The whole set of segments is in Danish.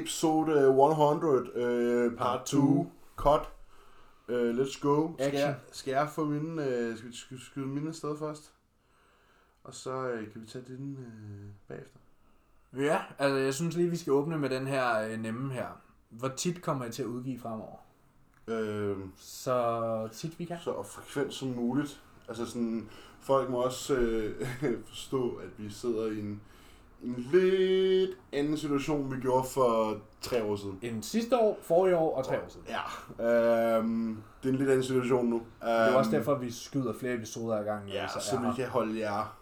episode øh, 100, øh, part 2, cut. Uh, let's go. Skal Action. jeg, skal jeg få mine, øh, skal vi skyde, skyde mine afsted først? Og så øh, kan vi tage den øh, bagefter. Ja, altså jeg synes lige, vi skal åbne med den her øh, nemme her. Hvor tit kommer jeg til at udgive fremover? Øh, Så tit vi kan. så frekvent som muligt. Altså sådan, folk må også øh, forstå, at vi sidder i en, en lidt anden situation, vi gjorde for tre år siden. En sidste år, forrige år og tre år siden. Ja, øhm, det er en lidt anden situation nu. Det er også Øhm, derfor, vi skyder flere episoder ad gangen. Ja, altså, så vi kan holde jer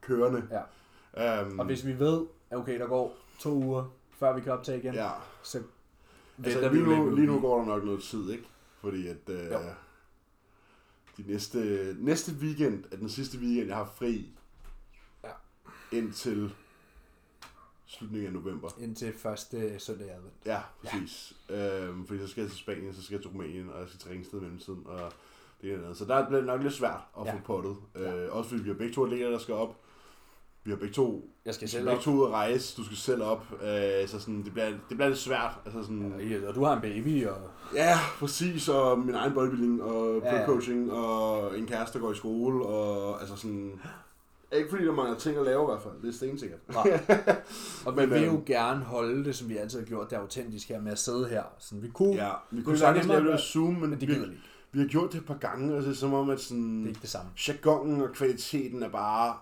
kørende. Ja. Øhm, Og hvis vi ved, at okay, der går to uger, før vi kan optage igen, ja, så altså vi lige nu, lige nu går der nok noget tid, ikke? Fordi at øh, Jo. de næste, næste weekend er den sidste weekend, jeg har fri Ja. indtil slutningen af november. Indtil første søndag i advent. Ja, præcis. Ja. Øhm, fordi så skal jeg til Spanien, så skal jeg til Rumænien, og jeg skal til Ringsted i mellemtiden, og det er noget. Så der bliver det nok lidt svært at Ja. få pottet. Ja. Øh, også fordi vi har begge to atleter, der skal op. Vi har begge to, Jeg skal selv begge op. to ud at rejse, du skal selv op. Øh, så sådan, det, bliver, det bliver lidt svært. Altså sådan, Ja, Og du har en baby, og Ja, præcis, og min egen bodybuilding, og Ja, ja. coaching og en kæreste, der går i skole, og altså sådan... Ikke fordi der mangler ting at lave i hvert fald, det er stensikkert. og vi Men, vil jo øhm, gerne holde det, som vi altid har gjort, det autentisk her med at sidde her. Sådan, vi kunne, Ja, vi Det kunne er sagtens lave det Zoom, men, men det vi, gider vi ikke. vi har gjort det et par gange, og det er som om, at Det sådan, er ikke det samme. jargonen og kvaliteten er bare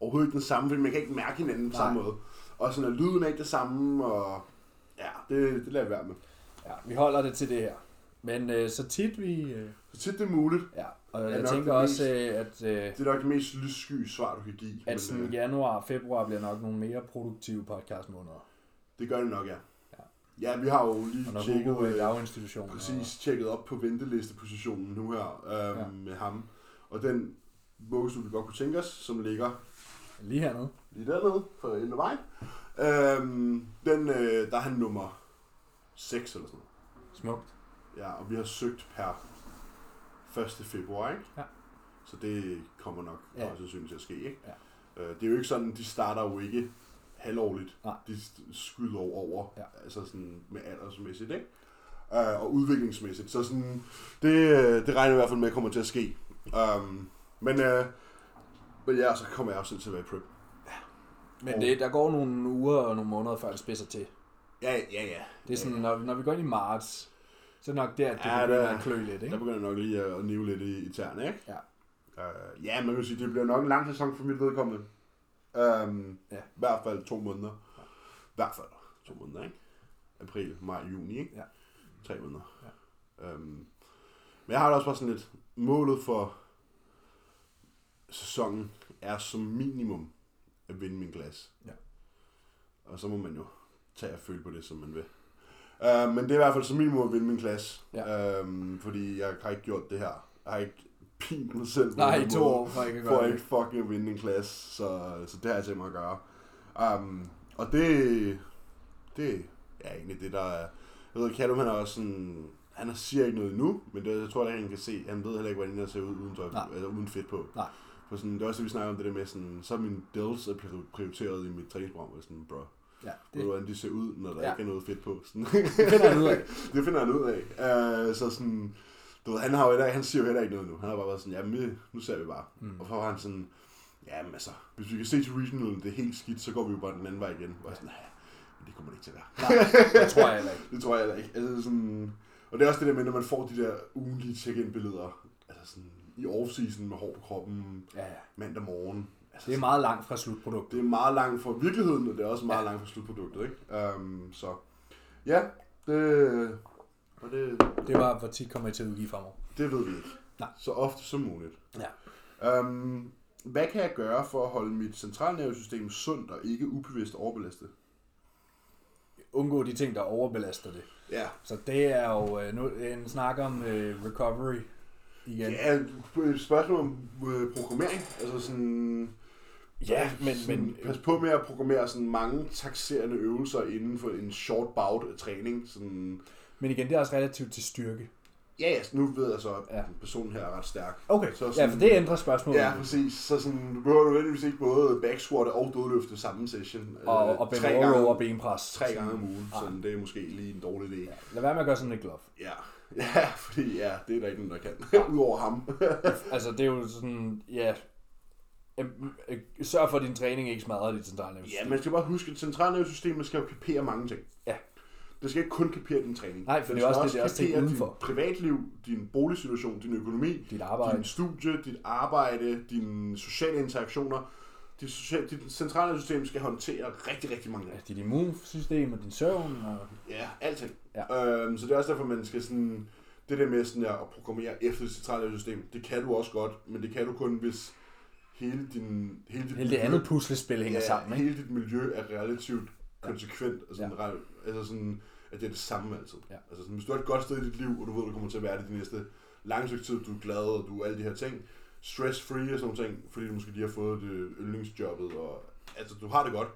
overhovedet den samme, fordi man kan ikke mærke hinanden på samme Nej. måde. Og sådan, at lyden er ikke det samme, og ja, det, det lader jeg være med. Ja, vi holder det til det her. Men øh, så tit vi... Øh, Så tit det er muligt, ja, og jeg tænker også, mest- øh, at, øh, det er nok det mest lyssky svar, du kan give. at sådan øh, januar og februar bliver nok nogle mere produktive podcast måneder. det gør det nok, ja. Ja. Ja, vi har jo lige Og tjekket... Hugo er øh, daginstitution. præcis tjekket op på ventelistepositionen nu her øhm, Ja. med ham. Og den vuggestue, vi godt kunne tænke os, som ligger Og lige hernede. lige dernede for enden af vejen, øhm, den, øh, der er han nummer 6 eller sådan noget. Smukt. Ja, og vi har søgt per 1. februar, ikke? Ja. Så det kommer nok Ja. ja. også sandsynligt til at ske, ikke? Ja. Øh, det er jo ikke sådan, de starter jo ikke halvårligt. Nej. De skyder over, Ja. altså sådan med aldersmæssigt, ikke? Øh, og udviklingsmæssigt. Så sådan, det, øh, det regner jeg i hvert fald med kommer til at ske. Um, men, øh, men ja, så kommer jeg også til at være i prep. Men Og- det, der går nogle uger og nogle måneder, før det spidser til. Ja, ja, ja. Det er sådan, når, når vi går ind i marts, så nok der, at det Ja, begynder der- at klø lidt, Der ikke? begynder jeg nok lige at nive lidt i, i tæerne, ikke? Ja. Uh, ja, man kan sige, det bliver nok en lang sæson for mit vedkommende. Um, Ja. I hvert fald to måneder. I hvert fald to måneder, ikke? April, maj, juni, ikke? Ja. Tre måneder. Ja. Um, men jeg har da også bare sådan lidt, målet for sæsonen er som minimum at vinde min glas. Ja. Og så må man jo tage og føle på det, som man vil. Uh, men det er i hvert fald som minimum at vinde min klasse. Ja. Um, fordi jeg har ikke gjort det her. Jeg har ikke pint mig selv. på Nej, i to år for ikke at For gøre at ikke fucking vinde en klasse. Så, så det har jeg tænkt mig at gøre. Um, og det, det er egentlig det, der er... Jeg ved, Callum han er også sådan... Han siger ikke noget endnu, men det, jeg tror, at han kan se. Han ved heller ikke, hvordan jeg ser ud uden, tøj, altså, uden fedt på. Nej. For sådan, det er også det, vi snakker om det der med, sådan, så er min dells er pri- prioriteret i mit træningsprogram, og sådan, bro, Ja, ved det, du, hvordan de ser ud, når der Ja. ikke er noget fedt på. Sådan. det finder han ud af. det finder han ud af. Uh, så sådan, du ved, han, har jo heller, han siger jo heller ikke noget nu. Han har bare været sådan, vi- nu ser vi bare. Mm. Og så var han sådan, jamen altså, hvis vi kan se til regional, det er helt skidt, så går vi jo bare den anden vej igen. Og jeg sådan, nej, det kommer det ikke til at være. Nej, det tror jeg heller ikke. Det tror jeg heller ikke. Altså sådan, og det er også det der med, når man får de der ugenlige check-in-billeder, altså sådan i off-season med hår på kroppen, Ja, ja. mandag morgen. Altså, Det er meget langt fra slutproduktet. det er meget langt fra virkeligheden, og det er også meget Ja. ja. langt fra slutproduktet, ikke? Um, så ja, det, og det, Det var, hvor tit kommer jeg til at udgive fremover. det ved vi ikke. Nej. Så ofte som muligt. Ja. Um, hvad kan jeg gøre for at holde mit centralnervesystem sundt og ikke ubevidst overbelastet? Undgå de ting, der overbelaster det. Ja, Så det er jo øh, nu, en snak om øh, recovery igen. et spørgsmål om øh, programmering. Altså sådan, Ja, men, sådan, men pas på med at programmere sådan mange taxerende øvelser inden for en short bout træning. Sådan, Men igen, det er også relativt til styrke. Ja, ja, nu ved jeg så, at Ja. personen her er ret stærk. Okay, Så ja, sådan- for det ændrer spørgsmålet. Ja, præcis. Så sådan, du behøver nødvendigvis ikke både backsquat og dødløfte samme session. Og, Øh, og tre bend over gange, row og benpres. tre gange om ugen, Nej. så det er måske lige en dårlig idé. Ja, lad være med at gøre sådan et glove. Ja, ja fordi ja, det er der ikke nogen, der kan. Udover ham. Altså, det er jo sådan, ja... øhm, øh, Sørg for, at din træning ikke smadrer dit centrale ja, man skal bare huske, at centralnervesystemet skal jo kapere mange ting. Ja. Det skal ikke kun kapere din træning. Nej, for det er også det, det er også ting kapere udenfor. Dit privatliv, din boligsituation, din økonomi, Dit arbejde. din studie, dit arbejde, dine sociale interaktioner. Dit, social, dit centrale system skal håndtere rigtig, rigtig mange Ja, ting. dit immunsystem og din søvn. Og... Ja, alting. Ja. Øhm, så det er også derfor, man skal sådan... Det der med sådan der at programmere efter det centrale system, det kan du også godt, men det kan du kun, hvis hele, din, hele, dit Hele det andet puslespil hænger ja, sammen, ikke? hele dit miljø er relativt konsekvent, og sådan, ja. altså sådan, at det er det samme altid. Ja. Altså sådan, hvis du har et godt sted i dit liv, og du ved, du kommer til at være det de næste lange stykke tid, du er glad, og du er alle de her ting, stress-free og sådan ting, fordi du måske lige har fået det yndlingsjobbet, og altså du har det godt,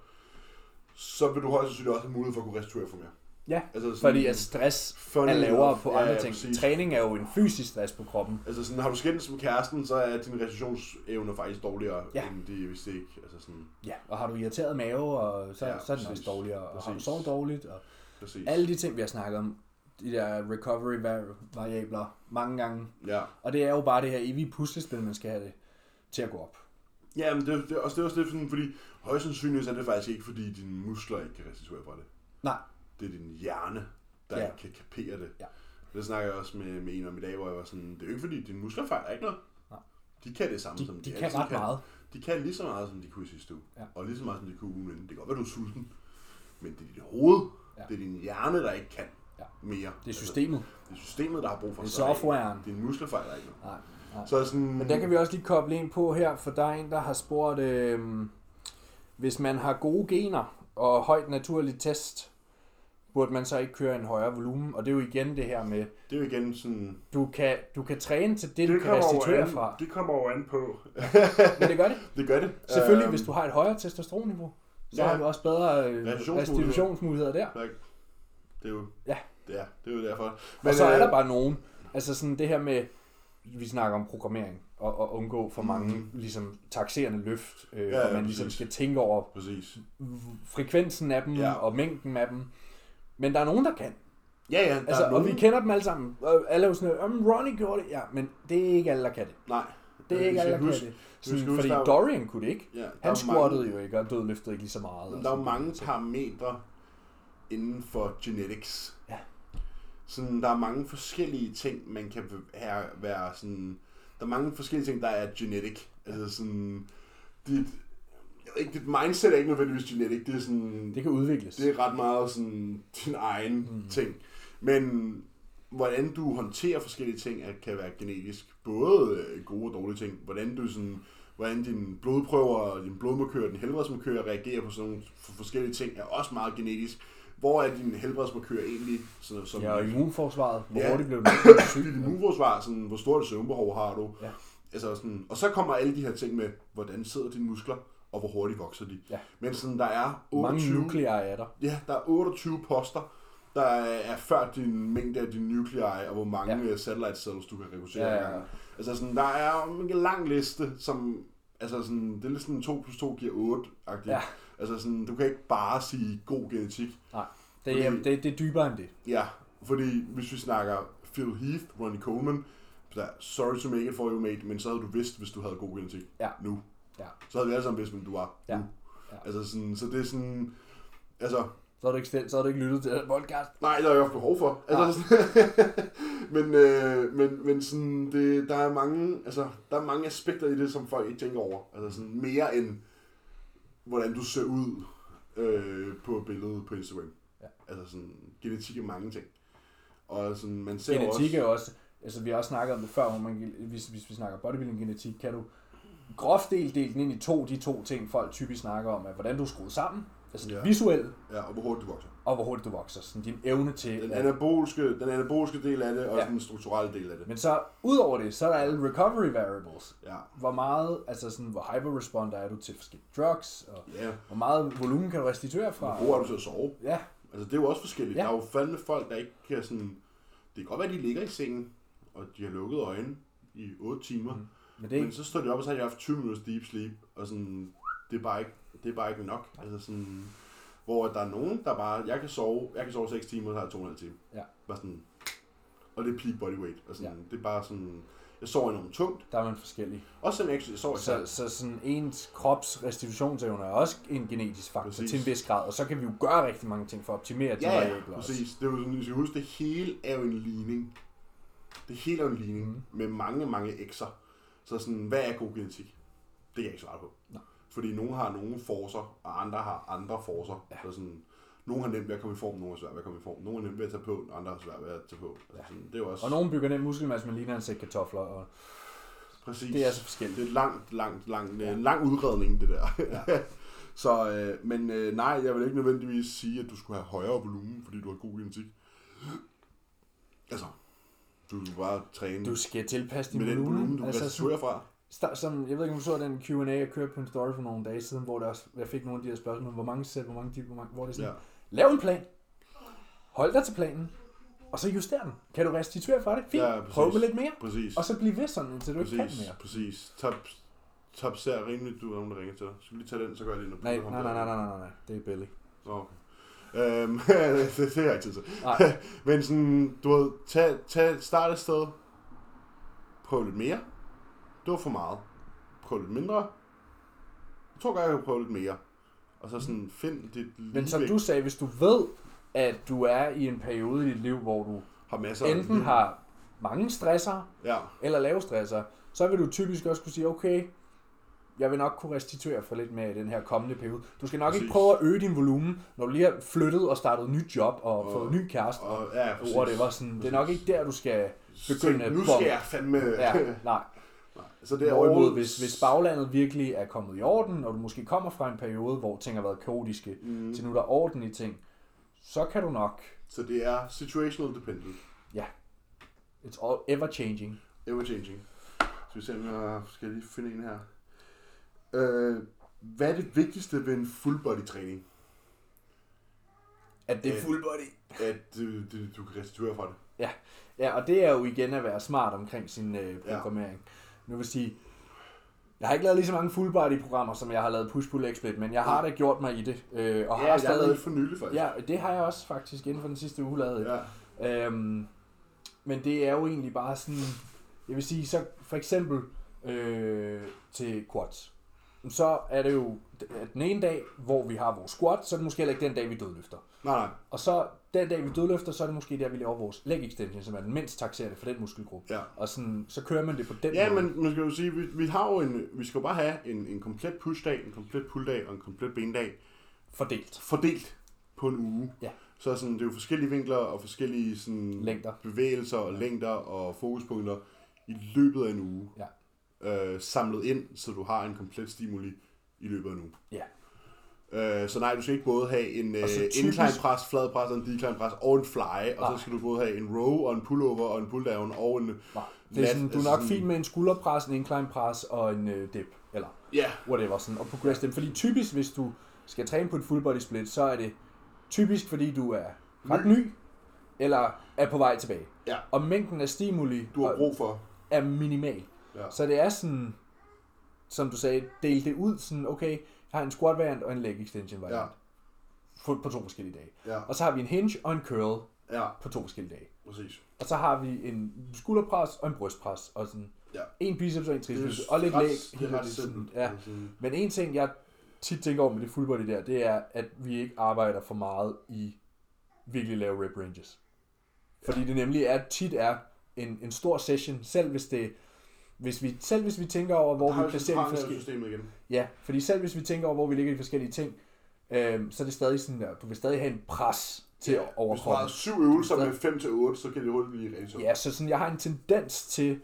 så vil du højst sandsynligt også have mulighed for at kunne restituere for mere. Ja, Altså fordi at stress er lavere på Ja, andre ja, ting. præcis. Træning er jo en fysisk stress på kroppen. Altså sådan, har du skændes med kæresten, så er din restitutionsevne faktisk dårligere, Ja. end de, hvis det ikke, altså sådan, Ja, og har du irriteret mave, og så, Ja, så er den præcis. også dårligere. Og har du Præcis. sovet dårligt, og præcis. alle de ting, vi har snakket om, de der recovery var- variabler mange gange. Ja. Og det er jo bare det her evige puslespil, man skal have det til at gå op. Ja, men det, det, også, det er også det, sådan, fordi højst sandsynligt er det faktisk ikke, fordi dine muskler ikke kan restituere fra det. Nej. Det er din hjerne, der Ja. ikke kan kapere det. Ja. Det snakker jeg også med, med en om i dag, hvor jeg var sådan, det er jo ikke fordi, dine muskler fejler ikke noget. Nej. De kan det samme, De, som de kan altid ret meget. De kan lige så meget, som de kunne i sidste uge. Ja. Og lige så meget, som de kunne ugen inden. Det kan godt være, du er sulten. Men det er dit hoved. Ja. Det er din hjerne, der ikke kan Ja. mere. Det er systemet. Altså, det er systemet, der har brug for Det er softwaren. Dine muskler fejler ikke noget. Nej, nej. Så sådan, Men der kan vi også lige koble ind på her, for der er en, der har spurgt, øh, hvis man har gode gener og højt naturligt test, burde man så ikke køre en højere volumen? Og det er jo igen det her med, det er jo igen sådan... du kan, du kan træne til det, du kan restituere fra. det kommer jo an på. Men det gør det. Det gør det. Selvfølgelig, Øhm, hvis du har et højere testosteronniveau, så ja. har du også bedre øh, Restitutionsmuligheder. der. Det er jo, Ja. det er, det er jo derfor. Men, og så er øh, der bare nogen, altså sådan det her med, vi snakker om programmering, og, og undgå for mange Mhm. ligesom taxerende løft, øh, Ja, ja, og man ligesom præcis. skal tænke over Præcis. frekvensen af dem ja. og mængden af dem. Men der er nogen, der kan. Ja, ja. Der Altså, er og nogen... vi kender dem alle sammen. Og alle er jo sådan, om Ronnie gjorde det. Ja, men det er ikke alle, der kan det. Nej. Det er ikke alle, der huske- kan det. Sådan, huske, fordi der er- Dorian kunne det ikke. Ja, der Han squattede mange, jo ikke, og dødløftede ikke lige så meget. og Der er jo mange parametre inden for genetics. Ja. Sådan, der er mange forskellige ting, man kan have, være sådan... Der er mange forskellige ting, der er genetic. Altså sådan... Dit, ikke, dit mindset er ikke nødvendigvis genetic. Det er sådan... Det kan udvikles. Det er ret meget sådan din egen Mm. ting. Men hvordan du håndterer forskellige ting er, kan være genetisk. Både øh, gode og dårlige ting. Hvordan du sådan hvordan dine blodprøver, din blodmarkør, din helbredsmarkør reagerer på sådan nogle forskellige ting, er også meget genetisk. Hvor er din helbredsmarkør egentlig? Sådan, som, Ja, og immunforsvaret. Hvor Ja. hurtigt blev du syg? dit immunforsvar, sådan, hvor stort et søvnbehov har du? Ja. Altså sådan, og så kommer alle de her ting med, hvordan sidder dine muskler, og hvor hurtigt vokser de. Ja. Men sådan, der er Mange 28, nuklear er der. ja, der er 28 poster, der er før din mængde af din nuclei, og hvor mange Ja. satellite cells du kan rekruttere. Ja, ja, ja. Altså sådan, der er en lang liste, som, altså sådan, det er lidt sådan 2 plus 2 giver 8-agtigt. Ja. Altså sådan, du kan ikke bare sige god genetik. Det er, Fordi- det, det er dybere end det. Ja, fordi hvis vi snakker Phil Heath, Ronnie Coleman, der, sorry to make it for you, mate, men så havde du vidst, hvis du havde god genetik Ja. nu. Ja. Så havde vi alle sammen vidst, hvem du var Ja. nu. Ja. Altså sådan, så det er sådan, altså, Så har du ikke, stillet, så har du ikke lyttet til den podcast. nej, der har jeg haft behov for. Altså, sådan, men, øh, men, men sådan, det, der er mange, altså, der er mange aspekter i det, som folk ikke tænker over. Altså sådan mere end, hvordan du ser ud øh, på billedet på Instagram. Ja. Altså sådan, genetik er mange ting. Og sådan, man ser Genetik også... er også, altså vi har også snakket om det før, hvor man, hvis, hvis vi snakker bodybuilding genetik, kan du groft delt dele den ind i to, de to ting, folk typisk snakker om, er hvordan du er skruet sammen, altså Ja. visuelle, Ja, og hvor hurtigt du vokser. og hvor hurtigt du vokser, sådan din evne til Den at- anaboliske, den anaboliske del af det, og Ja. den strukturelle del af det. Men så, udover det, så er der alle recovery variables. Ja, Hvor meget, altså sådan, hvor hyperresponder er du til forskellige drugs, og ja. hvor meget volumen kan du restituere fra. Hvor er du til at sove? Ja, Altså, det er jo også forskelligt. Ja. Der er jo fandme folk, der ikke kan sådan... Det kan godt være, de ligger i sengen og de har lukket øjnene i 8 timer. Mm. Men det Men så står de op, og så har de haft 20 minutters deep sleep, og sådan, det er bare ikke, det er bare ikke nok. Altså sådan, hvor der er nogen, der bare, jeg kan sove, jeg kan sove 6 timer, og så har jeg 2,5 timer. Ja. Bare sådan, og det er peak body weight. Og sådan, Ja. Det er bare sådan, jeg sover enormt tungt. Der er man forskellig. Også selvom jeg ikke jeg sover Så, så sådan ens krops restitutionsevne er også en genetisk faktor Præcis. til en vis grad, og så kan vi jo gøre rigtig mange ting for at optimere de Ja, ja, variabler også. præcis. Det er jo sådan, vi skal huske, det hele er jo en ligning. Det hele er jo en ligning mm. med mange, mange x'er. Så sådan, hvad er god genetik? Det kan jeg ikke svare på. Nej. Fordi nogle har nogle forcer, og andre har andre forcer. Ja. Så sådan, nogle har nemt ved at komme i form, nogle har svært ved at komme i form. Nogle har nemt ved at tage på, og andre har svært ved at tage på. Altså, sådan, det er også Og nogen bygger den muskelmasse, man ligner en sæk kartofler, og præcis. det er altså forskelligt. Det er langt, langt, langt, Ja. ja. lang udredning, det der. Ja. så, øh, men øh, nej, jeg vil ikke nødvendigvis sige, at du skulle have højere volumen, fordi du har god genetik. Altså, du skal bare træne Du skal tilpasse din med den volumen, volumen. du Altså, restituerer fra. sta- som, jeg ved ikke, om du så den Q&A, jeg kørte på en story for nogle dage siden, hvor der også, jeg fik nogle af de her spørgsmål, hvor mange sæt, hvor mange dit, hvor, mange, hvor det er sådan, Ja. lav en plan, hold dig til planen, og så juster den. Kan du restituere fra det? Fint, Ja, præcis. prøv med lidt mere, Præcis. og så bliv ved sådan, indtil du ikke kan præcis, mere. præcis. Top, top ser rimeligt, du er nogen, der ringer til dig. Skal vi lige tage den, så gør jeg det, når Nej, nej, nej, nej, nej, nej, nej, det er Billy. Okay. Øhm, det, det har jeg ikke tid til. Nej. Men sådan, du ved, tag, tag start et sted. Prøv lidt mere. Det var for meget. Prøv lidt mindre. Jeg tror godt, jeg kan prøve lidt mere. Og så sådan, find dit Men som du sagde, hvis du ved, at du er i en periode i dit liv, hvor du har masser enten liv. har mange stresser, Ja, eller lave stresser, så vil du typisk også kunne sige, okay, jeg vil nok kunne restituere for lidt i den her kommende periode. Du skal nok Præcis. ikke prøve at øge din volumen, når du lige har flyttet og startet et nyt job og, Og- fået ny kæreste. og ja, præcis. Og det var sådan, det er nok ikke der, du skal begynde at Nu skal jeg fandme... Ja, nej. så det er Hvorimod, hvis, hvis baglandet virkelig er kommet i orden, og du måske kommer fra en periode, hvor ting har været kaotiske, Mm. til nu der er orden i ting, så kan du nok, Så det er situational dependent. it's all ever changing. Ever changing. Så vi se, om jeg skal lige finde en her. Øh, hvad er det vigtigste ved en full body træning? At det er Ja. full body. At du, du, du kan restituere fra det. Ja, og det er jo igen at være smart omkring sin øh, programmering. Ja. Nu vil sige, jeg har ikke lavet lige så mange full body programmer, som jeg har lavet push pull split, men jeg har da gjort mig i det. Øh, og ja, har jeg har stadig, lavet det for nylig faktisk. Ja, det har jeg også faktisk inden for den sidste uge lavet. ja. Ja. Øhm, men det er jo egentlig bare sådan, jeg vil sige, så for eksempel øh, til quads. Så er det jo den ene dag, hvor vi har vores squat, så er det måske heller ikke den dag, vi dødløfter. Nej, nej. Og så den dag, vi dødløfter, så er det måske der, vi laver vores leg extension, som er den mindst taxerende for den muskelgruppe. Ja. Og sådan, så kører man det på den Ja, måde. men man skal jo sige, vi, vi har jo en, vi skal jo bare have en, en komplet pushdag, en komplet pulldag og en komplet bendag Fordelt. fordelt på en uge. Ja. Så sådan, det er jo forskellige vinkler og forskellige sådan, Længder. bevægelser og længder og fokuspunkter i løbet af en uge. Ja. Øh, samlet ind, så du har en komplet stimuli i løbet af uge. Ja. Øh, så nej, du skal ikke både have en øh, Og typisk- incline pres, flad pres og en decline pres og en fly, og Nej. så skal du både have en row og en pullover og en pull down og en... Nej, det er sådan, du er altså nok sådan- fint med en skulderpres, en incline pres og en øh, dip. Eller Ja, whatever, sådan, og progress dem. Fordi typisk, hvis du skal træne på et full body split, så er det typisk, fordi du er ret Ny. ny, eller er på vej tilbage. Ja. Og mængden af stimuli du har brug for... er minimal. Ja. Så det er sådan, som du sagde, del det ud sådan, okay, jeg har en squat variant og en leg extension variant. Ja. På, på to forskellige dage. Ja, Og så har vi en hinge og en curl ja, på to forskellige dage. præcis. Og så har vi en skulderpres og en brystpres, og sådan Ja. en biceps og en triceps, og lidt læg. Det er simpelt. Ja. Sådan- Men en ting, jeg tit tænker over med det full body der, det er, at vi ikke arbejder for meget i virkelig lave rep ranges. Fordi det nemlig er, tit er en, en stor session, selv hvis det hvis vi, selv hvis vi tænker over, hvor vi placerer de forskellige... systemet igen. Ja, fordi selv hvis vi tænker over, hvor vi ligger i de forskellige ting, øhm, så er det stadig sådan der, du vil stadig have en pres til ja, Hvis du har syv øvelser Stadig- med 5 til 8, så kan det hurtigt blive sundt. Ja, så sådan, jeg har en tendens til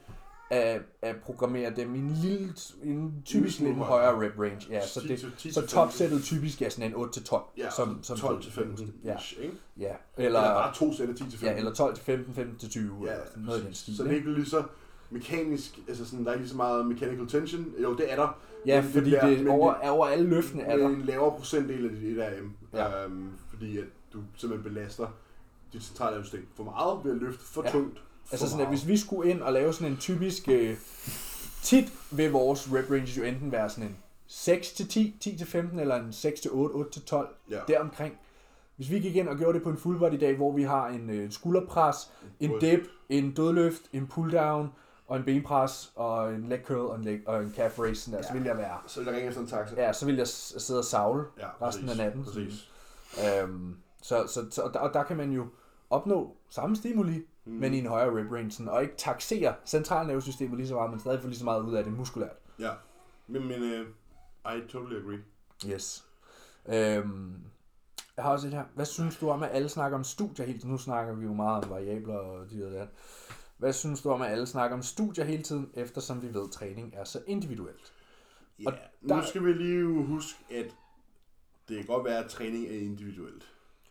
at, at programmere dem i en lille, en typisk lidt højere. rep range. Ja, så, 10 det, til- 10 så topsættet typisk er sådan en 8-12. Ja, som, som 12 til 15, Ja, ja. Eller Eller, bare to sæt af 10 til 15. ja, eller 12 til 15, 15 til 20, Ja, eller noget i den stil. Så det er ikke lige så mekanisk, altså sådan, der er ikke lige så meget mechanical tension. Jo, det er der. Ja, men fordi det, men over, over alle løftene er der. en lavere procentdel af dit RAM. Ja. Øhm, fordi at du simpelthen belaster dit centrale system for meget ved at løfte for Ja. tungt Altså sådan, at meget. hvis vi skulle ind og lave sådan en typisk... Øh, tit vil vores rep ranges jo enten være sådan en 6 til 10, 10 til 15, eller en 6 til 8, 8 til 12, Ja. deromkring. Hvis vi gik ind og gjorde det på en full body dag, hvor vi har en øh, skulderpres, en dip, en dødløft, en pull down, og en benpres, og en leg curl, og en, leg, og en calf raise, sådan der, så Ja. vil jeg være... Så vil jeg ringe efter en taxa. Ja, så vil jeg sidde og savle Ja, resten af natten. Præcis. Øhm, så, så, så og, der, og der kan man jo opnå samme stimuli, mm. men i en højere rep range, sådan, og ikke taxere centralnervesystemet lige så meget, men stadig få lige så meget ud af det muskulært. Ja. Men, men uh, I totally agree. Yes. Øhm, jeg har også et her. Hvad synes du om, at alle snakker om studier tiden? Nu snakker vi jo meget om variabler og de det. Hvad synes du om, at alle snakker om studier hele tiden, eftersom vi ved, at træning er så individuelt? Ja, Og nu der- skal vi lige huske, at det kan godt være, at træning er individuelt.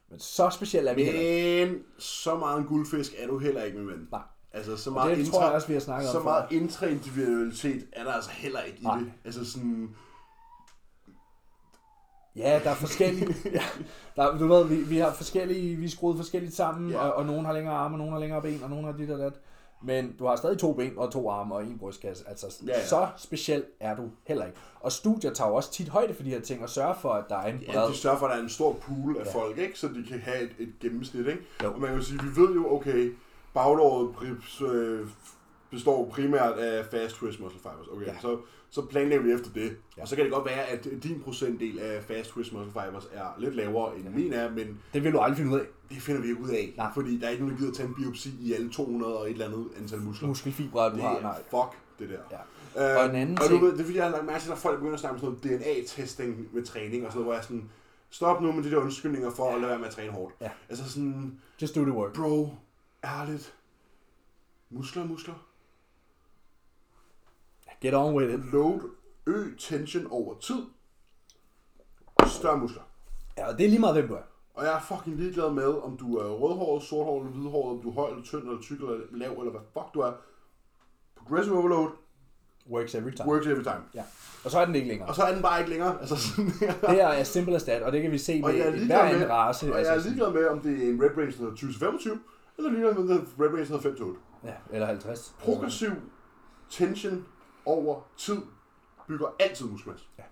Men så specielt er vi heller ikke. Men så meget en guldfisk er du heller ikke, min ven. Nej. Altså, så Og meget, det tror jeg også, vi har snakket så om meget før. intraindividualitet er der altså heller ikke i Nej. det. Altså sådan, Ja, der er forskellige. ja, der, du ved, vi, vi har forskellige, vi er skruet forskelligt sammen, Ja. og, og nogen har længere arme, og nogen har længere ben, og nogen har dit og dat. Men du har stadig to ben og to arme og en brystkasse. Altså, Ja, ja. så speciel er du heller ikke. Og studier tager jo også tit højde for de her ting, og sørger for, at der er en ja, bred... de sørger for, at der er en stor pool af Ja. ja. folk, ikke? så de kan have et, et gennemsnit. Ikke? Jo. Og man kan jo sige, vi ved jo, okay, baglåret pri- øh, består primært af fast twist muscle fibers. Okay, Ja. ja. så, så planlægger vi efter det. Ja. Ja. Og så kan det godt være, at din procentdel af fast twist muscle fibers er lidt lavere end Ja. ja. min er, men Det vil du aldrig finde ud af. det finder vi ikke ud af. Nej. Fordi der er ikke nogen, der gider tage en biopsi i alle 200 og et eller andet antal muskler. Muskelfibre, du det har. Nej. fuck, det der. Ja. Øh, Og en anden og ting- du ved, det er fordi, jeg har lagt mærke til, at folk begynder at snakke om sådan noget DNA-testing med træning og sådan noget, hvor jeg sådan, stop nu med de der undskyldninger for at lade være med at træne hårdt. Ja. Altså sådan, Just do the work. bro, ærligt, muskler er muskler. Get on with it. Load, øg tension over tid, større muskler. Ja, og det er lige meget, hvem du er. Og jeg er fucking ligeglad med, om du er rødhåret, sorthåret hvidhåret, om du er høj eller tynd eller tyk eller lav, eller hvad fuck du er. Progressive overload Works every time. works every time. Ja. Og så er den ikke længere. Og så er den bare ikke længere. Altså sådan, Det er as simple as that, og det kan vi se Og med er hver anden race. og jeg er altså ligeglad med, om det er en red range, der hedder 20-25, eller ligeglad med, om det er red range, der hedder 5-8. Ja, eller 50. Progressiv tension over tid bygger altid muskelmasse. Ja.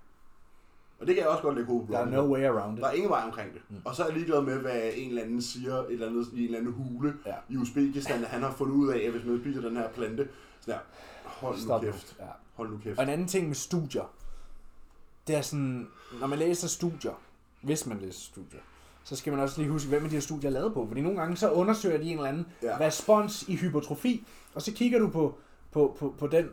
Og det kan jeg også godt lægge hovedet på. Der er no way around it. Der er ingen vej omkring det. Mm. Og så er jeg ligeglad med, hvad en eller anden siger et eller andet, i en eller anden hule Ja. i Uzbekistan, at han har fundet ud af, at hvis man spiser den her plante, så der, hold nu Stop kæft. Ja. Hold nu kæft. Og en anden ting med studier, det er sådan, når man læser studier, hvis man læser studier, så skal man også lige huske, hvem de her studier er lavet på. Fordi nogle gange så undersøger de en eller anden. Ja. respons i hypertrofi, og så kigger du på, på, på, på den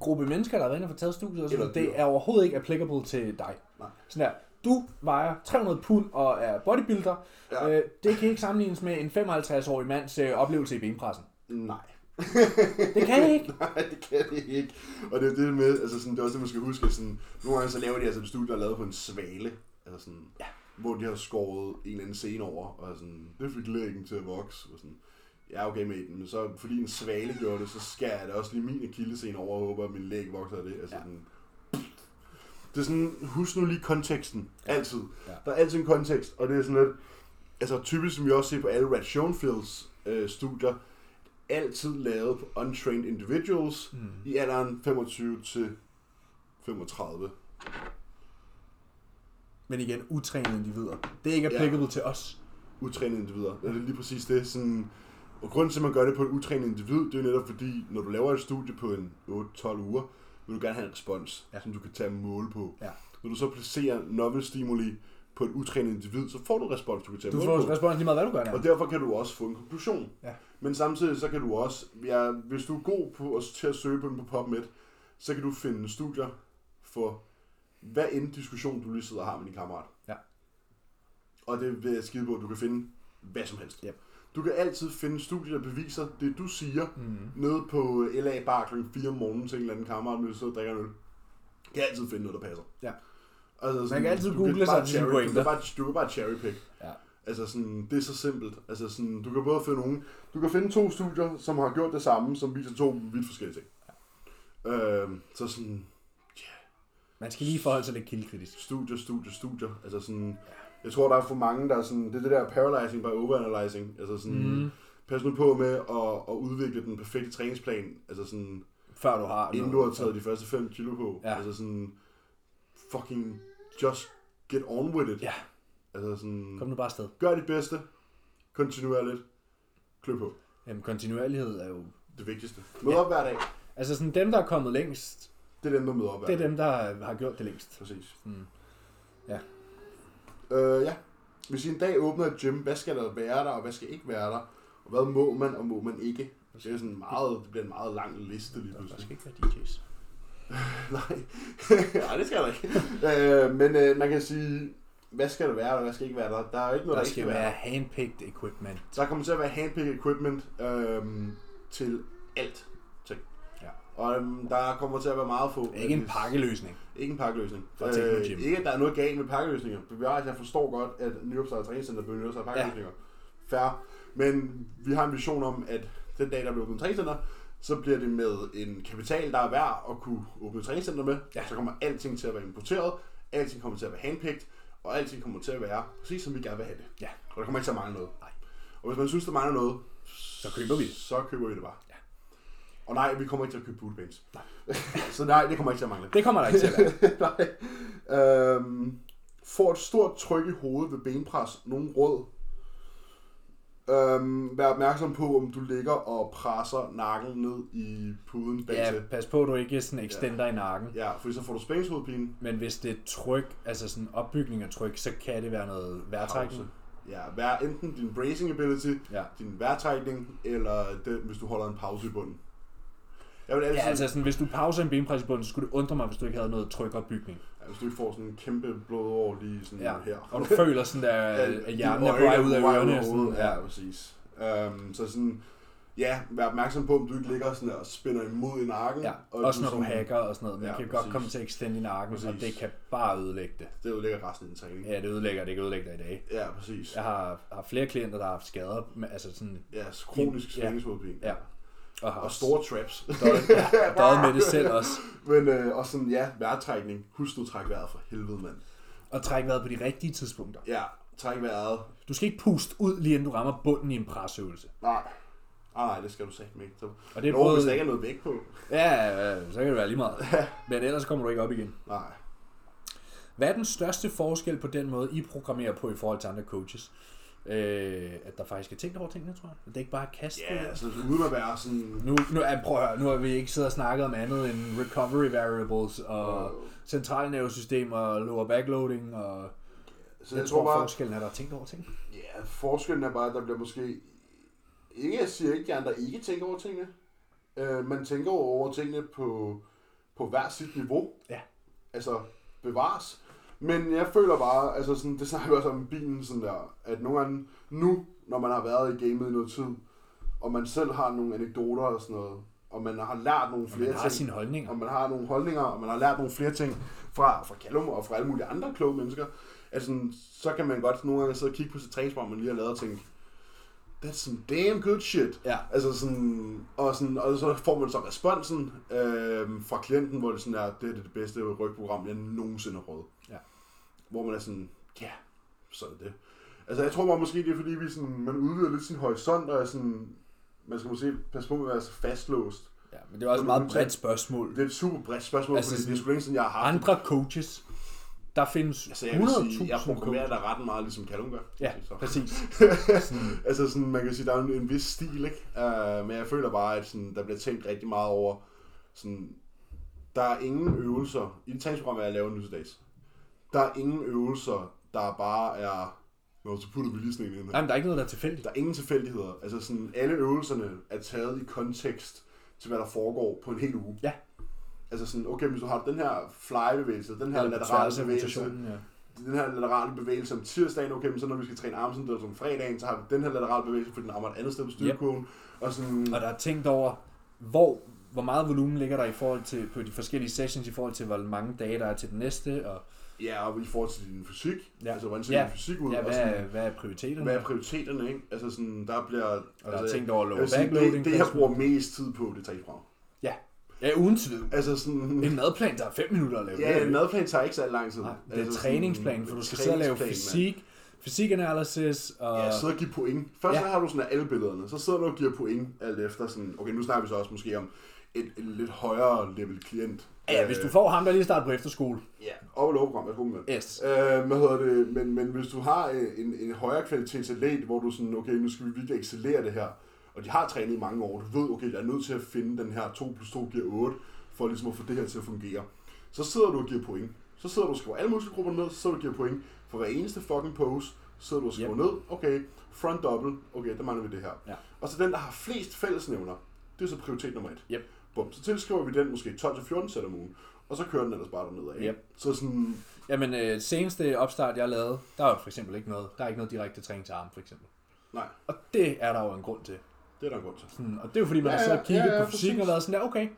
gruppe mennesker, der har været inde og taget studiet, og så Eller det er overhovedet ikke applicable til dig. Nej. Sådan der, du vejer 300 pund og er bodybuilder. Ja. Øh, det kan ikke sammenlignes med en 55-årig mands øh, oplevelse i benpressen. Nej. Det kan det ikke. Nej, det kan det ikke. Og det er det med, altså sådan, det er også det, man skal huske, sådan, nogle gange så laver de altså et studie, der er lavet på en svale, altså sådan, ja. hvor de har skåret en eller anden scene over, og sådan, det fik lægen til at vokse, og sådan, ja okay med den, men så fordi en svale gjorde det, så skærer jeg da også lige min akillescene over, og håber, at min læg vokser af det, altså Ja. sådan, det er sådan, husk nu lige konteksten, altid. Ja. Der er altid en kontekst, og det er sådan lidt, altså typisk som vi også ser på alle Rat Schoenfields øh, studier, altid lavet på untrained individuals Mm. i alderen 25 til 35. Men igen, utrænede individer. Det er ikke applicable ja. til os. Utrænede individer. Det er lige præcis det. Sådan, og grunden til, at man gør det på et utrænet individ, det er netop fordi, når du laver et studie på en 8-12 uger, vil du gerne have en respons, Ja. ja. som du kan tage mål på. Ja. Når du så placerer novel stimuli på et utrænet individ, så får du respons, du kan tage Du mål får på. respons lige meget, hvad du gør der. Og derfor kan du også få en konklusion. Ja. Men samtidig så kan du også, ja, hvis du er god på at, til at søge på den på PubMed, så kan du finde studier for hvad end diskussion, du lige sidder og har med din kammerat. Ja. Og det vil jeg skide på, at du kan finde hvad som helst. Yep. Du kan altid finde studier, der beviser det, du siger, Mm. nede på LA bar kl. 4 om morgenen til en eller anden kammerat, mens du sidder og drikker en øl. Du kan altid finde noget, der passer. Ja. Altså, kan altid google sig til cherry-. Du kan bare, du kan bare cherry pick. Ja. Altså sådan, det er så simpelt. Altså sådan, du kan både finde nogen, du kan finde to studier, som har gjort det samme, som viser to vidt forskellige ting. Ja. Øhm, så sådan, Man skal lige forholde sig lidt kildekritisk. studier, studier, studier. Altså sådan, jeg tror, der er for mange, der er sådan, det er det der paralyzing by overanalyzing. Altså sådan, Mm. pas nu på med at, at udvikle den perfekte træningsplan, altså sådan, Før du har inden du har taget de første 5 kilo på. Ja. Altså sådan, fucking just get on with it. Ja, Altså sådan, kom nu bare afsted. gør dit bedste, kontinuerligt, klø på. Jamen, kontinuerlighed er jo... Det vigtigste. Mød op hver dag. Altså sådan dem, der er kommet længst, Det er dem, der møder op hver det er dag. dem, der har gjort det længst. Præcis. Sådan. Ja. Øh, ja. Hvis I en dag åbner et gym, hvad skal der være der, og hvad skal ikke være der? Og hvad må man, og må man ikke? Det, er sådan meget, det bliver en meget lang liste lige Der pludselig. skal ikke være DJ's. Nej, Nej det skal der ikke. øh, men øh, man kan sige, hvad skal der være, og hvad skal ikke være der? Der er jo ikke noget, Der der, skal skal være. være handpicked equipment. Der kommer til at være handpicked equipment øhm, til alt. Og øhm, der kommer til at være meget få. Ikke en pakkeløsning. Ikke en pakkeløsning. Gym. ikke, at der er noget galt med pakkeløsninger. Bevares, jeg forstår godt, at nyopstartet træningscenter benytter sig af pakkeløsninger. Ja. Fair. Men vi har en vision om, at den dag, der bliver åbnet et træningscenter, så bliver det med en kapital, der er værd at kunne åbne træningscenter med. Ja. Så kommer alting til at være importeret, alting kommer til at være handpicked, og alting kommer til at være præcis som vi gerne vil have det. Ja. Og der kommer ikke til at mangle noget. Nej. Og hvis man synes, der mangler noget, Så køber vi det. Så køber vi det bare. Ja. Og nej, vi kommer ikke til at købe bootbands. Nej. så nej, det kommer ikke til at mangle. Det kommer der ikke til at være. nej. Øhm, får et stort tryk i hovedet ved benpres. Nogen råd. Øhm, vær opmærksom på, om du ligger og presser nakken ned i puden bag Ja, til. pas på, at du ikke sådan extender i nakken. Ja, for så får du spændingshovedpine. Men hvis det er tryk, altså sådan opbygning af tryk, så kan det være noget vejrtrækning. Pause. Ja, vær enten din bracing ability, Ja. din vejrtrækning, eller den, hvis du holder en pause i bunden. Jeg vil altid, Ja, altså sådan, hvis du pauser en benpres i bunden, så skulle det undre mig, hvis du ikke havde noget trykopbygning. ja, hvis du ikke får sådan en kæmpe blodår lige sådan Ja. her. Og du føler sådan der, at hjernen er på vej ud af ørerne. Sådan, ja, ja. præcis. Um, så sådan, ja, vær opmærksom på, om du ikke ligger sådan der og spænder imod i nakken. ja. og Også når du sådan- hacker og sådan noget. Man Ja, kan præcis. godt komme til at extende i nakken, og Præcis. det kan bare ødelægge det. Det ødelægger resten af din træning. Ja, det ødelægger, det kan ødelægge dig i dag. Ja, præcis. Jeg har, har flere klienter, der har haft skader, med, altså sådan, Ja, kronisk Ja. spændingshovedpine. ja. Og Og store traps. døjet, med det selv også. Men øh, og sådan, ja, vejrtrækning. Husk nu at trække vejret for helvede, mand. Og træk vejret på de rigtige tidspunkter. Ja, træk vejret. Du skal ikke puste ud, lige inden du rammer bunden i en presøvelse. Nej. Ah, nej, det skal du sagt ikke. Så, Og det er Nå, både... hvis der ikke er noget vægt på. Ja, ja, så kan det være lige meget. Men ellers kommer du ikke op igen. Nej. Hvad er den største forskel på den måde, I programmerer på i forhold til andre coaches? Øh, at der faktisk er tænkt over tingene, tror jeg. At det ikke bare er kastet. Ja, altså uden at være sådan... Nu, nu, ja, prøv at høre, nu har vi ikke siddet og snakket om andet end recovery variables og centralnervesystem og lower backloading og Så jeg, jeg tror bare, forskellen er, der er tænkt over ting. Ja, forskellen er bare, at der bliver måske... Ikke, jeg siger ikke, at de andre ikke tænker over tingene. Øh, man tænker over tingene på, på hver sit niveau. Ja. Altså, bevares. Men jeg føler bare, altså sådan, det snakker vi også om bilen, sådan der, at nogle gange nu, når man har været i gamet i noget tid, og man selv har nogle anekdoter og sådan noget, og man har lært nogle Og flere man har ting, sine holdninger. og man har nogle holdninger, og man har lært nogle flere ting fra, fra Callum og fra alle mulige andre kloge mennesker, sådan, så kan man godt nogle gange sidde og kigge på sit træningsprogram, man lige har lavet og tænke, that's some damn good shit. Ja. Altså sådan, og, sådan, og så får man så responsen øh, fra klienten, hvor det sådan er, det er det bedste rygprogram, jeg nogensinde har prøvet. Hvor man er sådan, ja, yeah, så er det. Altså jeg tror bare måske, det er fordi, vi sådan, man udvider lidt sin horisont, og er sådan, man skal måske passe på med at være så fastlåst. Ja, men det er også et meget bredt spørgsmål. Det er et super bredt spørgsmål, Altså fordi det er sådan- sgu længe siden, jeg har haft det. Andre coaches, der findes Altså, jeg vil sige, jeg 100.000 programmerer der ret meget, ligesom Callum gør. Ja, Så. præcis. Sådan, altså sådan, man kan sige, der er en, en vis stil, ikke? Uh, men jeg føler bare, at sådan, der bliver tænkt rigtig meget over, sådan, der er ingen øvelser, i det træningsprogram, jeg laver nu til dags, der er ingen øvelser, der bare er, Nå, så putter vi lige sådan en ind her. Jamen, der er ikke noget, der er tilfældigt. Der er ingen tilfældigheder. Altså sådan, alle øvelserne er taget i kontekst til, hvad der foregår på en hel uge. Ja. Altså sådan, okay, hvis du har den her fly-bevægelse, den her Eller laterale bevægelse, ja. den her laterale bevægelse om tirsdagen, okay, men så når vi skal træne armsindøvelser om fredagen, så har vi den her laterale bevægelse, fordi den rammer et andet sted på styrkekurven. Og sådan, Og der er tænkt over, hvor, hvor meget volumen ligger der i forhold til på de forskellige sessions, i forhold til hvor mange dage der er til den næste, og ja, og i forhold til din fysik, Ja. altså hvordan ser Ja. din fysik ud, ja, hvad, sådan, er, hvad er prioriteterne? hvad er prioriteterne, ikke? Altså sådan, der bliver... og der er altså, tænkt over vil sige, backloading. det, det, jeg bruger mest tid på, det er træningsprogram. Ja, uden tvivl. Altså sådan... En madplan tager 5 minutter at lave. Ja, en madplan tager ikke så lang tid. Nej, det er Altså træningsplan, for du skal sidde og lave fysik, Fysik analysis og... Ja, sidde og give point. Først Ja. ja. har du sådan alle billederne, så sidder du og giver point alt efter sådan, okay, nu snakker vi så også måske om et, et lidt højere level klient. Ja, hvis du får ham, der lige starter på efterskole. Ja, op og lovprogram, værsgo med. Yes. Øh, hvad hedder det? Men, men hvis du har øh, en, en højere kvalitets atlet, hvor du sådan, okay, nu skal vi virkelig excellere det her, og de har trænet i mange år, du ved, okay, jeg er nødt til at finde den her 2 plus 2 giver 8, for ligesom at få det her til at fungere. Så sidder du og giver point. Så sidder du og skriver alle muskelgrupper ned, så sidder du og giver point for hver eneste fucking pose, så sidder du og skriver Yep. ned, okay, front double, okay, der mangler vi det her. Ja. Og så den, der har flest fællesnævner, det er så prioritet nummer et. Yep. Bum, så tilskriver vi den måske 12-14 sæt om ugen, og så kører den ellers bare dernede af. Yep. Så sådan, Jamen, øh, seneste opstart, jeg lavede, der er jo for eksempel ikke noget, der er ikke noget direkte træning til arm, for eksempel. nej, Og det er der jo en grund til. det er der en grund til. Sådan, og det er jo fordi, man Ja, har siddet ja, kigget ja, ja, på fysikken og været sådan der, okay,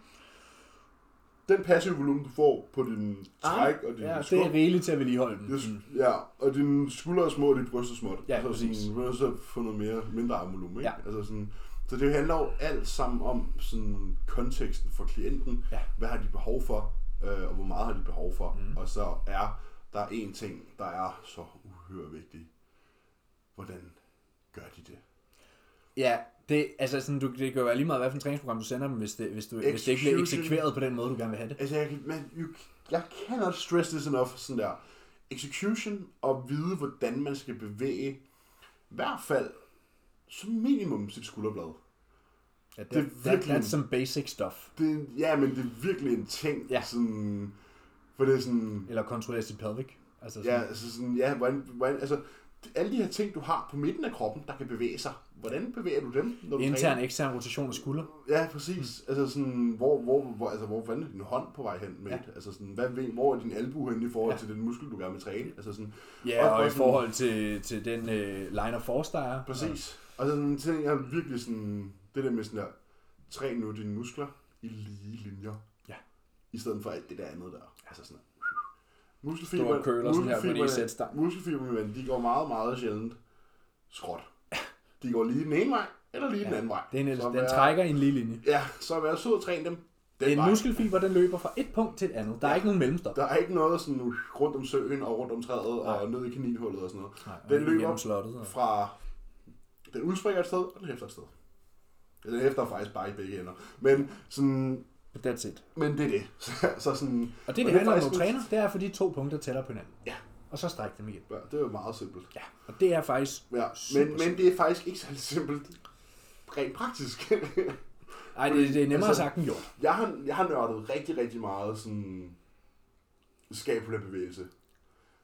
den passive volumen, du får på din træk og din ja, det skub, er rigeligt til at vedligeholde den. det Sådan. ja, og dine skuldre er små, og dit bryst er småt. Ja, så præcis. Sådan, du er nødt til at få noget mere, mindre armvolumen, ikke? Ja. Altså sådan, så det handler jo alt sammen om sådan, konteksten for klienten. Ja. Hvad har de behov for, øh, og hvor meget har de behov for. Mm. Og så er der en ting, der er så uhyre vigtig. Hvordan gør de det? Ja, det, altså sådan, du, det kan jo være lige meget, hvad for et træningsprogram du sender dem, hvis det, hvis, du, hvis det ikke bliver Execution. eksekveret på den måde, du gerne vil have det. Altså, jeg, man, you, jeg cannot stress this enough, sådan der. Execution og vide, hvordan man skal bevæge, i hvert fald som minimum sit skulderblad. Ja, det, det er that, virkelig- that's some basic stuff. Det, ja, men det er virkelig en ting. Ja. Sådan, for det er sådan, Eller kontrollere sit pelvic. Altså ja, sådan, altså sådan, ja, hvordan, hvordan, altså, alle de her ting, du har på midten af kroppen, der kan bevæge sig. Hvordan bevæger du dem, når du intern, træner? ekstern rotation af skulder. Ja, præcis. Altså sådan, hvor, hvor, hvor, altså, hvor fanden er din hånd på vej hen med? Ja. Ja. Altså sådan, hvad, hvor er din albu henne i forhold Ja. ja. til den muskel, du gerne vil træne? Altså sådan, Ja, Og og, bare i sådan- forhold til, til den øh, line of force, der er. Præcis. Og sådan ting er virkelig sådan, det der med sådan der, træn nu dine muskler i lige linjer. Ja. I stedet for alt det der andet der. Altså sådan Muskelfiber, curler sådan her på en muskelfiberne- sætstang. muskelfibrene, de går meget, meget sjældent skråt. De går lige den ene vej, eller lige Ja. den anden vej. Det er en, Så den vær- trækker en lige linje. Ja, så vær sød og træn dem. Den En vej. muskelfiber, den løber fra et punkt til et andet. Der er Ja. ikke nogen mellemstop. Der er ikke noget sådan rundt om søen og rundt om træet Nej. og ned i kaninhullet og sådan noget. Nej, Den den løber løber slottet. Og... Fra den udspringer et sted, og den hæfter et sted. Den hæfter faktisk bare i begge ender. Men, sådan, That's it. men det er det. Så, så sådan, Og det, Og det handler om, træner, det er, fordi to punkter tæller på hinanden. Ja. Og så stræk dem igen. ja, det er jo meget simpelt. Ja. Og det er faktisk... Ja, men, men det er faktisk ikke særlig simpelt. Rent praktisk. Ej, det, det er nemmere Altså- sagt end gjort. jeg, har, jeg har nørdet rigtig, rigtig meget sådan skabulær bevægelse.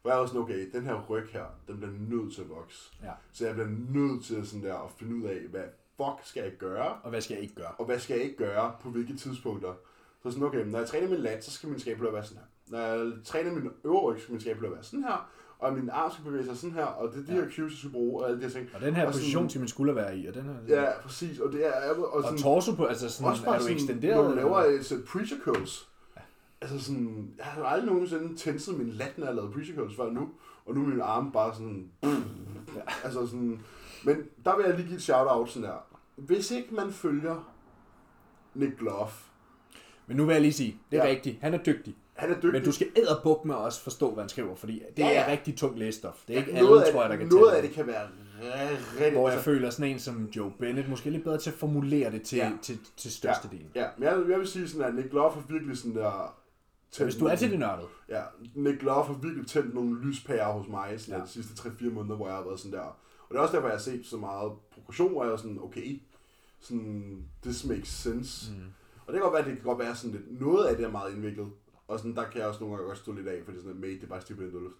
Hvor jeg også sådan, okay, den her ryg her, den bliver nødt til at vokse. Ja. Så jeg bliver nødt til sådan der at finde ud af, hvad fuck skal jeg gøre, Og hvad skal jeg ikke gøre? og hvad skal jeg ikke gøre på hvilke tidspunkter. Så sådan, okay, når jeg træner min lat, så skal min skabulær være sådan her. Når jeg træner min øvre ryg, skal min skabulær være sådan her. Og min arm skal bevæge sig sådan her, og det er de Ja. her cues, jeg skal bruge, og alle de her ting. Og den her Og sådan- position skal min skulder være i, og den her... Ja, præcis, og det er... Og, Og sådan, torso på, altså sådan, også bare er du sådan, ekstenderet? når du laver et sæt preacher curls. Altså sådan, jeg har aldrig nogensinde tænset min lat, når jeg lavede curls før nu. Og nu er min arme bare sådan... Ja. Altså sådan... Men der vil jeg lige give et shout-out sådan der. Hvis ikke man følger Nick Glove, Men nu vil jeg lige sige, det er Ja. rigtigt, han er dygtig. han er dygtig. Men du skal æderbuk med også forstå, hvad han skriver, fordi det Ja, ja. er rigtig tung lægestof. Det er ikke Ja, alle, tror jeg, der kan Noget af det kan være rigtig... Hvor jeg føler sådan en som Joe Bennett, måske lidt bedre til at formulere det til, Ja. til, til størstedelen. Ja, men jeg, jeg vil sige sådan, at Nick Glove har virkelig sådan der... Så hvis du er til det nørdet, Ja, Nick Love har virkelig tændt nogle lyspærer hos mig sådan Ja. de sidste 3-4 måneder, hvor jeg har været sådan der. Og det er også derfor, jeg har set så meget progression, hvor jeg er sådan, okay, sådan, this makes sense. Mm. Og det kan godt være, det kan godt være sådan lidt, noget af det er meget indviklet. Og sådan, der kan jeg også nogle gange godt stå lidt af, fordi sådan, at mate, det er bare den dødløft.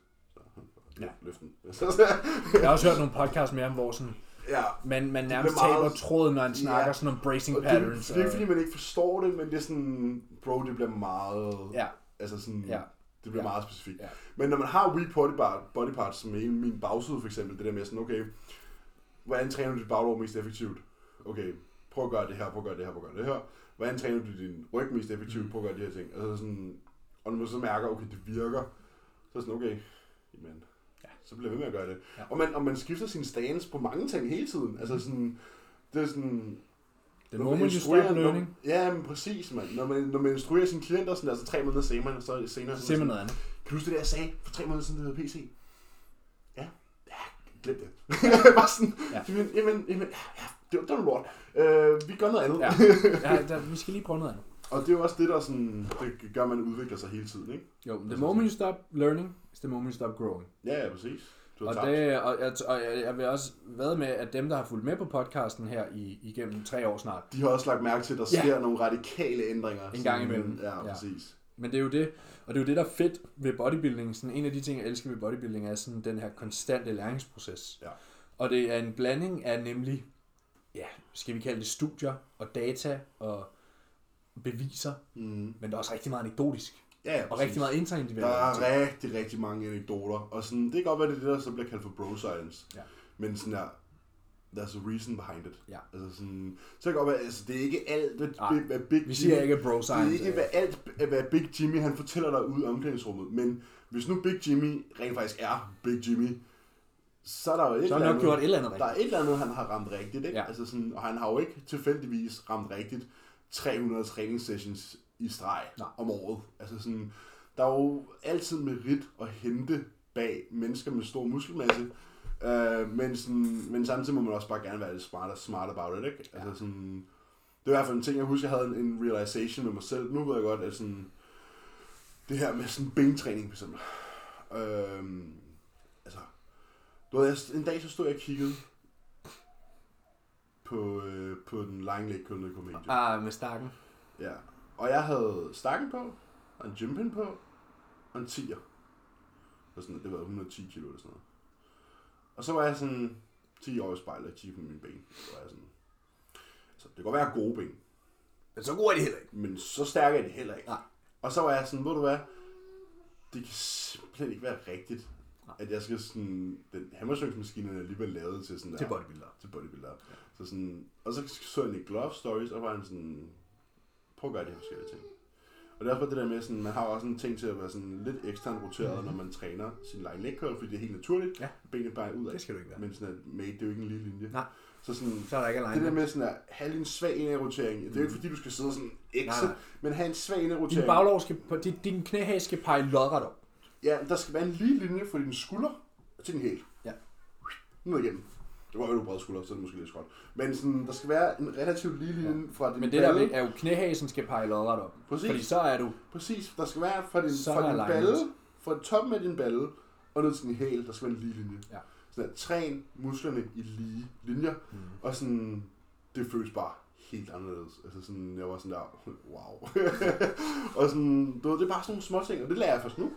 Så, Ja. ja. Løft den. jeg har også hørt nogle podcasts med ham, hvor sådan, ja. man, man nærmest meget- taber tråden, når han snakker Ja. sådan om bracing Og det, er- patterns. det er ikke og- fordi, man ikke forstår det, men det er sådan, bro, det bliver meget, Ja, altså sådan, Ja. det bliver Ja. meget specifikt. Ja. Men når man har weak body, part, body parts, som hele min bagside for eksempel, det der med sådan, okay, hvordan træner du dit baglov mest effektivt? Okay, prøv at gøre det her, prøv at gøre det her, prøv at gøre det her. Hvordan træner du din ryg mest effektivt? Mm. Prøv at gøre de her ting. Altså sådan, og når man så mærker, okay, det virker, så er sådan, okay, jamen, Ja. så bliver jeg ved med at gøre det. Ja. Og, man, og man skifter sin stance på mange ting hele tiden. Altså sådan, det er sådan, the når man når- learning, Ja, men præcis, mand. Når man, når man instruerer sine klienter, sådan, altså tre måneder senere, så senere, så man noget andet. kan du huske det, der, jeg sagde for tre måneder siden, det hedder PC? Ja. ja. glem det. bare sådan, Ja. ja. jamen, jamen, jamen, ja, det, var- det var lort. Øh, vi gør noget andet. Ja. ja der, vi skal lige prøve noget andet. Og det er jo også det, der sådan, det gør, at man udvikler sig hele tiden, ikke? Jo, the moment you stop learning, is the moment you stop growing. Ja, ja, præcis. Du Og, tabt. det, og, jeg, og jeg, jeg vil også ved med, at dem, der har fulgt med på podcasten her i, igennem tre år snart, De har også lagt mærke til, at der Ja. sker nogle radikale ændringer. En gang imellem. Ja, Ja. præcis. Men det er jo det, og det er jo det, der er fedt ved bodybuilding. Sådan en af de ting, jeg elsker ved bodybuilding, er sådan den her konstante læringsproces. Ja. Og det er en blanding af nemlig, ja, skal vi kalde det studier og data og beviser, Mm. men der er også rigtig meget anekdotisk. Ja, ja, Og præcis. rigtig meget interindividuelt. Der er rigtig, rigtig mange anekdoter. Og sådan, det kan godt være, det er det, der så bliver kaldt for bro science. Ja. Men sådan der, there's a reason behind it. Ja. Altså sådan, så kan det godt være, altså det er ikke alt, hvad, Nej, hvad Big Vi siger ikke bro det er science. ikke hvad, alt, hvad Big Jimmy han fortæller dig ude i omklædningsrummet. Men hvis nu Big Jimmy rent faktisk er Big Jimmy, så er der jo et så eller andet, gjort et eller andet der er rigtigt. et eller andet, han har ramt rigtigt. Ikke? Ja. Altså sådan, og han har jo ikke tilfældigvis ramt rigtigt 300 træningssessions i streg Nej. om året. Altså sådan, der er jo altid merit at hente bag mennesker med stor muskelmasse. Øh, men, sådan, men samtidig må man også bare gerne være lidt smart, smart about it. Ikke? Ja. Altså sådan, det er i hvert fald en ting, jeg husker, jeg havde en, en realization med mig selv. Nu ved jeg godt, at sådan, det her med sådan bentræning for eksempel. Øhm, altså, du ved, jeg, en dag så stod jeg og kiggede på, øh, på den nede på Major. Ah, med stakken. Ja. Og jeg havde stakken på, og en gympin på, og en 10'er. Og sådan, det var 110 kilo eller sådan noget. Og så var jeg sådan 10 år i spejlet og kiggede på mine ben. Så var jeg sådan, altså, det kan godt være, gode ben, Men så god er det heller ikke. men så stærke er det heller ikke. Nej. Og så var jeg sådan, ved du hvad, det kan simpelthen ikke være rigtigt, Nej. at jeg skal sådan, den hammerstøngsmaskine er alligevel lavet til sådan der. Til bodybuilder. Til bodybuilder. Ja. Så sådan, og så så jeg Nick Glove stories, og var han sådan, prøv at gøre de her forskellige ting. Og det er også bare det der med, sådan, man har også en ting til at være sådan lidt eksternt roteret, mm-hmm. når man træner sin line leg curl, fordi det er helt naturligt. Ja. Benene bare ud af. Det skal du ikke være. Men sådan at mate, det er jo ikke en lille linje. Nej. Så sådan, Så er der ikke det der med sådan at have en svag indadrotering, det er jo ikke fordi, du skal sidde sådan ekse, men have en svag Din indadrotering. baglov skal, din, din knæhæs skal pege lodret op. Ja, der skal være en lige linje fra din skulder til din hæl. Ja. Ned igennem. Det var jo du brede skulder, så er det måske lidt skråt. Men sådan, der skal være en relativt lige linje ja. fra din Men det der balle. er jo, knæhæsen skal pege lodret op. Præcis. Fordi så er du... Præcis, der skal være fra din, Så fra din balle, fra toppen af din balle, og ned til din hæl, der skal være en lige linje. Ja. Sådan at træn musklerne i lige linjer, Mm. og sådan, det føles bare helt anderledes. Altså sådan, jeg var sådan der, wow. og sådan, du ved, det er bare sådan nogle små ting, og det lærer jeg først nu.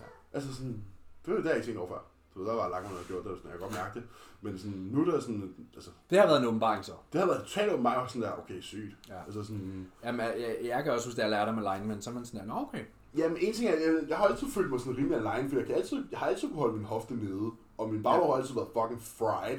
Ja. Altså sådan, det var det, jeg ikke over før. Du ved, der var langt, man havde gjort det, og sådan, jeg kan godt mærke det. Men sådan, nu er det sådan, altså, Det har været en åbenbaring så. det har været totalt åbenbart, og sådan der, okay, sygt. Ja. Altså sådan, Jamen, jeg, jeg, kan også huske, da jeg lærte om alignment, så er man sådan der, nå okay. Jamen, en ting er, jeg, jeg har altid følt mig sådan rimelig alene, for jeg, kan altid, jeg har altid kunne holde min hofte nede, og min baglov har altid været fucking fried.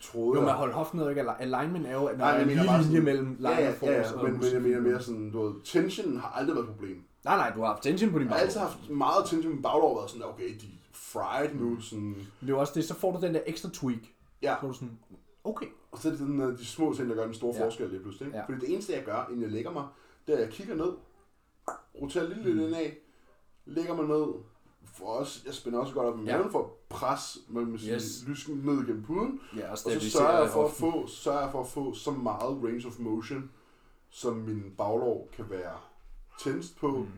Troede Jo, jeg. men hold hoften ned, ikke? Alignment er jo, at der Nej, er en linje sådan- mellem line ja, ja, of force ja, og men, men jeg mener mere sådan, du ved, tension har aldrig været et problem. Nej, nej, du har haft tension på din Jeg har baglov. altid haft meget tension, min baglov har været sådan, okay, de fried nu, sådan, Men det er også det, så får du den der ekstra tweak. ja. Så er du sådan, okay. Og så er det den, de små ting, der gør den store Ja. forskel lige pludselig. Ikke? Ja. Fordi det eneste, jeg gør, inden jeg lægger mig, det er, at jeg kigger ned, roterer lidt lidt Mm. indad, lægger mig ned, for også, jeg spænder også godt op i Ja. maven for at presse hvad man siger, Yes. lysken ned igennem puden. Ja, og Og så sørger jeg, for at få, sørger jeg for at få så meget range of motion, som min baglov kan være tændst på, Mm. mm.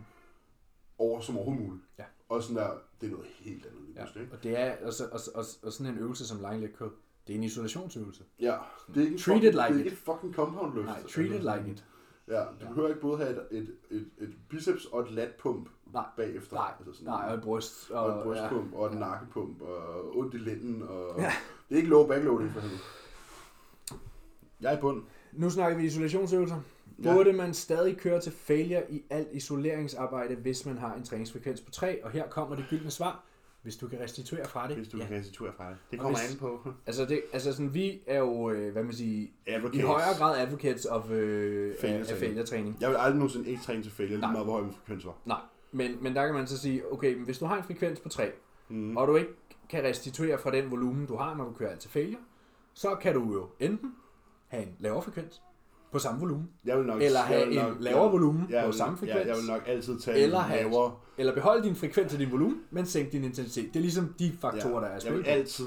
over som overhovedet muligt. Ja. Og sådan der, det er noget helt andet lige Ja, pludselig. ikke? og det er, og, så, og, og, og sådan en øvelse som line leg curl, det er en isolationsøvelse. Ja, det er ikke, en Treat fucking, it like det er it. ikke et fucking compound løft. Nej, treat it like it. Ja, du behøver ikke både have et, et, et, et biceps og et latpump Nej, bagefter. nej, altså sådan, Nej, og et bryst. Og, og et brystpump ja. og ja. nakkepump og ondt i lænden. Og... Ja. Det er ikke low backloading for helvede. Jeg er i bund. Nu snakker vi isolationsøvelser. Burde man stadig køre til failure i alt isoleringsarbejde, hvis man har en træningsfrekvens på 3? Og her kommer det gyldne svar. Hvis du kan restituere fra det. Hvis du ja. kan restituere fra det. Det kommer hvis- an på. Altså, det, altså sådan, vi er jo, øh, hvad man siger, Advocates. i højere grad advocates of, øh, Failure af, af træning. failure-træning. Jeg vil aldrig nogensinde ikke træne til failure, lige meget hvor høj min frekvens var. Nej, men, men der kan man så sige, okay, men hvis du har en frekvens på 3, Mm. og du ikke kan restituere fra den volumen, du har, når du kører alt til failure, så kan du jo enten have en lavere frekvens på samme volumen, Jeg vil nok, eller jeg have en nok, lavere volumen jeg på vil, samme frekvens, Ja, jeg vil nok altid tage Eller en have- lavere. eller beholde din frekvens og din volumen, men sænke din intensitet. Det er ligesom de faktorer, der er i jeg vil altid,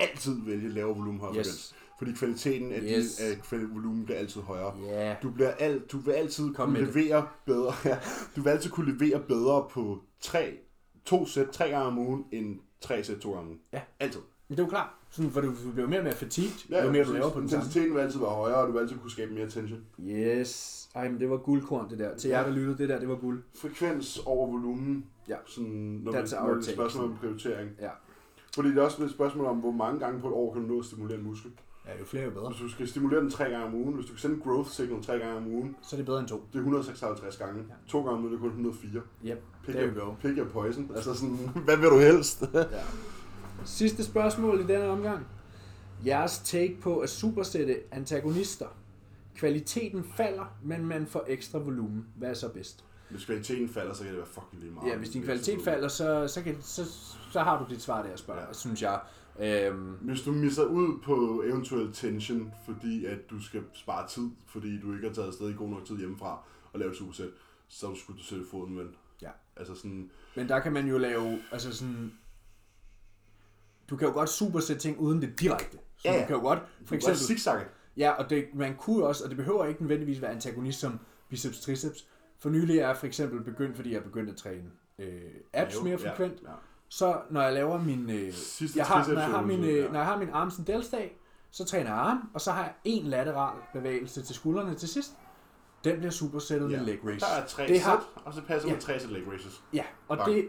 altid vælge lavere volumen, højere Yes. frekvens. Fordi kvaliteten af, Yes. din, af volumen bliver altid højere. Ja. Du, bliver alt, du vil altid Kom kunne med det. levere bedre. Ja, du vil altid kunne levere bedre på tre, to sæt tre gange om ugen, end tre sæt to gange om ugen. Ja. Altid. Men det er jo klart, sådan, for du, bliver mere og mere fatigued, Ja, jo mere du laver på den samme. Intensiteten vil altid være højere, og du vil altid kunne skabe mere tension. Yes. Ej, men det var guldkorn, det der. Til jer, der lyttede, det der, det var guld. Frekvens over volumen, Ja. sådan, når, That's man, når det er et spørgsmål om prioritering. Ja. Fordi det er også et spørgsmål om, hvor mange gange på et år kan du nå at stimulere en muskel. Ja, jo flere, jo bedre. Hvis du skal stimulere den tre gange om ugen, hvis du kan sende en growth signal tre gange om ugen, Så er det bedre end to. det er 156 gange. Ja. To gange om ugen, det er kun 104. Yep, Pick, there your, you go. pick your poison. Altså sådan, hvad vil du helst? Ja. Sidste spørgsmål i denne omgang. Jeres take på at supersætte antagonister. Kvaliteten falder, men man får ekstra volumen. Hvad er så bedst? Hvis kvaliteten falder, så kan det være fucking lige meget. Ja, hvis din kvalitet falder, så, så, kan, så, så har du dit svar der, spørger, ja. Synes jeg. Øhm, Hvis du misser ud på eventuel tension, fordi at du skal spare tid, fordi du ikke har taget afsted i god nok tid hjemmefra og lave et supersæt, så skulle du sætte foden ven. Ja. Altså sådan, men der kan man jo lave, altså sådan, du kan jo godt supersætte ting uden det direkte. Så Ja, ja. du kan jo godt, for eksempel zigzagge. Ja, og det, man kunne også, og det behøver ikke nødvendigvis være antagonist som biceps triceps. For nylig er jeg for eksempel begyndt, fordi jeg er begyndt at træne øh, abs mere frekvent. Ja, ja. Så når jeg laver min, øh, Sidste jeg har, når, jeg har min, øh, når jeg har min arms and delts dag, så træner jeg arm, og så har jeg en lateral bevægelse til skuldrene til sidst. Den bliver supersættet ja. med leg raise. Der er tre Det har- sæt, og så passer Ja. med tre sæt leg raises. Ja, og Bang. det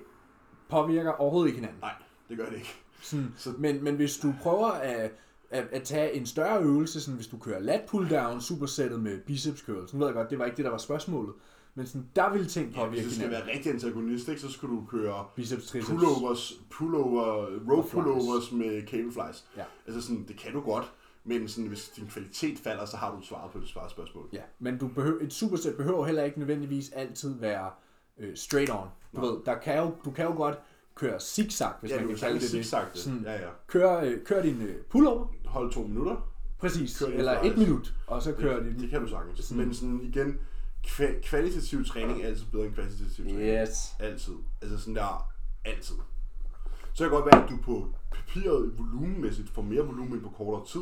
påvirker overhovedet ikke hinanden. Nej, det gør det ikke. Sådan, Så- men, men hvis du prøver at, at, at tage en større øvelse, sådan hvis du kører lat pull down, supersættet med biceps curls, nu ved jeg godt, det var ikke det, der var spørgsmålet, men sådan, der ville ting Ja, hvis det skal hinanden. være rigtig antagonist, ikke, så skulle du køre Biceps, triceps. pullovers, pullover, rope pullovers med cable flies. Ja. Altså sådan, det kan du godt, men sådan, hvis din kvalitet falder, så har du svaret på det svarespørgsmål. Ja, men du behøver, et supersæt behøver heller ikke nødvendigvis altid være øh, straight on. Du, Nå. ved, der kan jo, du kan jo godt køre zigzag, hvis ja, man kan kalde det det. Sådan, Ja, ja. Kør, øh, kør din øh, pullover, Hold to minutter. præcis, Kør eller et minut, og så kører det, din... det kan du sagtens. Sådan. Men sådan igen, kva- kvalitativ træning er altid bedre end kvantitativ træning. Yes. Altid. Altså sådan der, altid. Så kan det godt være, at du på papiret volumenmæssigt får mere volumen på kortere tid,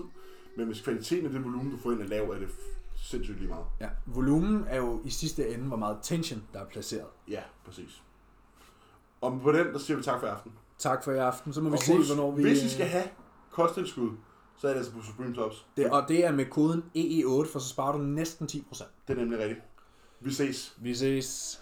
men hvis kvaliteten af det volumen, du får ind er lav, er det sindssygt lige meget. Ja, volumen er jo i sidste ende, hvor meget tension, der er placeret. Ja, præcis. Og på den, der siger vi tak for i aften. Tak for i aften, så må vi Og se, husk, hvornår vi... Hvis I skal have kosttilskud, så er det altså på Supreme Tops. det, og det er med koden EE8, for så sparer du næsten 10%. Det er nemlig rigtigt. Vi ses. Vi ses.